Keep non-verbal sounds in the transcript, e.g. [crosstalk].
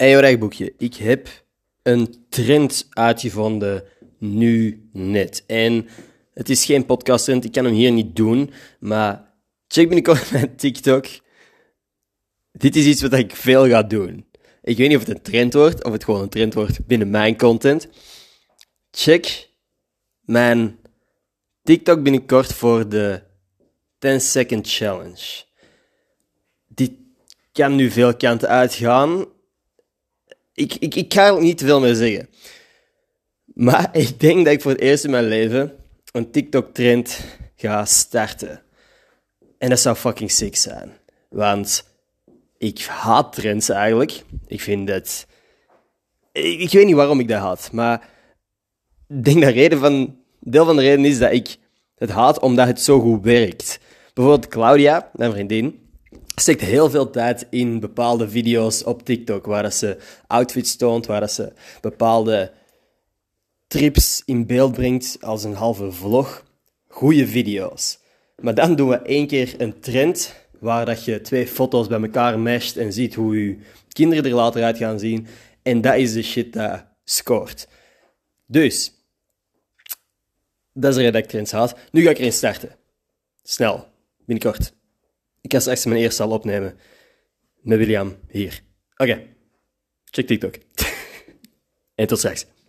Hey, boekje. Ik heb een trend uitgevonden nu net. En het is geen podcasttrend, ik kan hem hier niet doen, maar check binnenkort [laughs] mijn TikTok. Dit is iets wat ik veel ga doen. Ik weet niet of het een trend wordt, of het gewoon een trend wordt binnen mijn content. Check mijn TikTok binnenkort voor de 10 second challenge. Dit kan nu veel kanten uitgaan. Ik, ik, ik ga er niet te veel meer zeggen. Maar [laughs] ik denk dat ik voor het eerst in mijn leven een TikTok-trend ga starten. En dat zou fucking sick zijn. Want ik haat trends eigenlijk. Ik vind. Ik, ik weet niet waarom ik dat haat, maar ik denk dat reden van, deel van de reden is dat ik het haat omdat het zo goed werkt. Bijvoorbeeld Claudia, mijn vriendin, steekt heel veel tijd in bepaalde video's op TikTok, waar ze outfits toont, waar ze bepaalde trips in beeld brengt als een halve vlog. Goede video's. Maar dan doen we één keer een trend waar dat je twee foto's bij elkaar mesht en ziet hoe je kinderen er later uit gaan zien. En dat is de shit dat scoort. Dus, dat is de trends haat. Nu ga ik erin starten. Snel, binnenkort. Ik ga straks mijn eerste al opnemen. Met William hier. Oké, check TikTok. [laughs] en tot straks.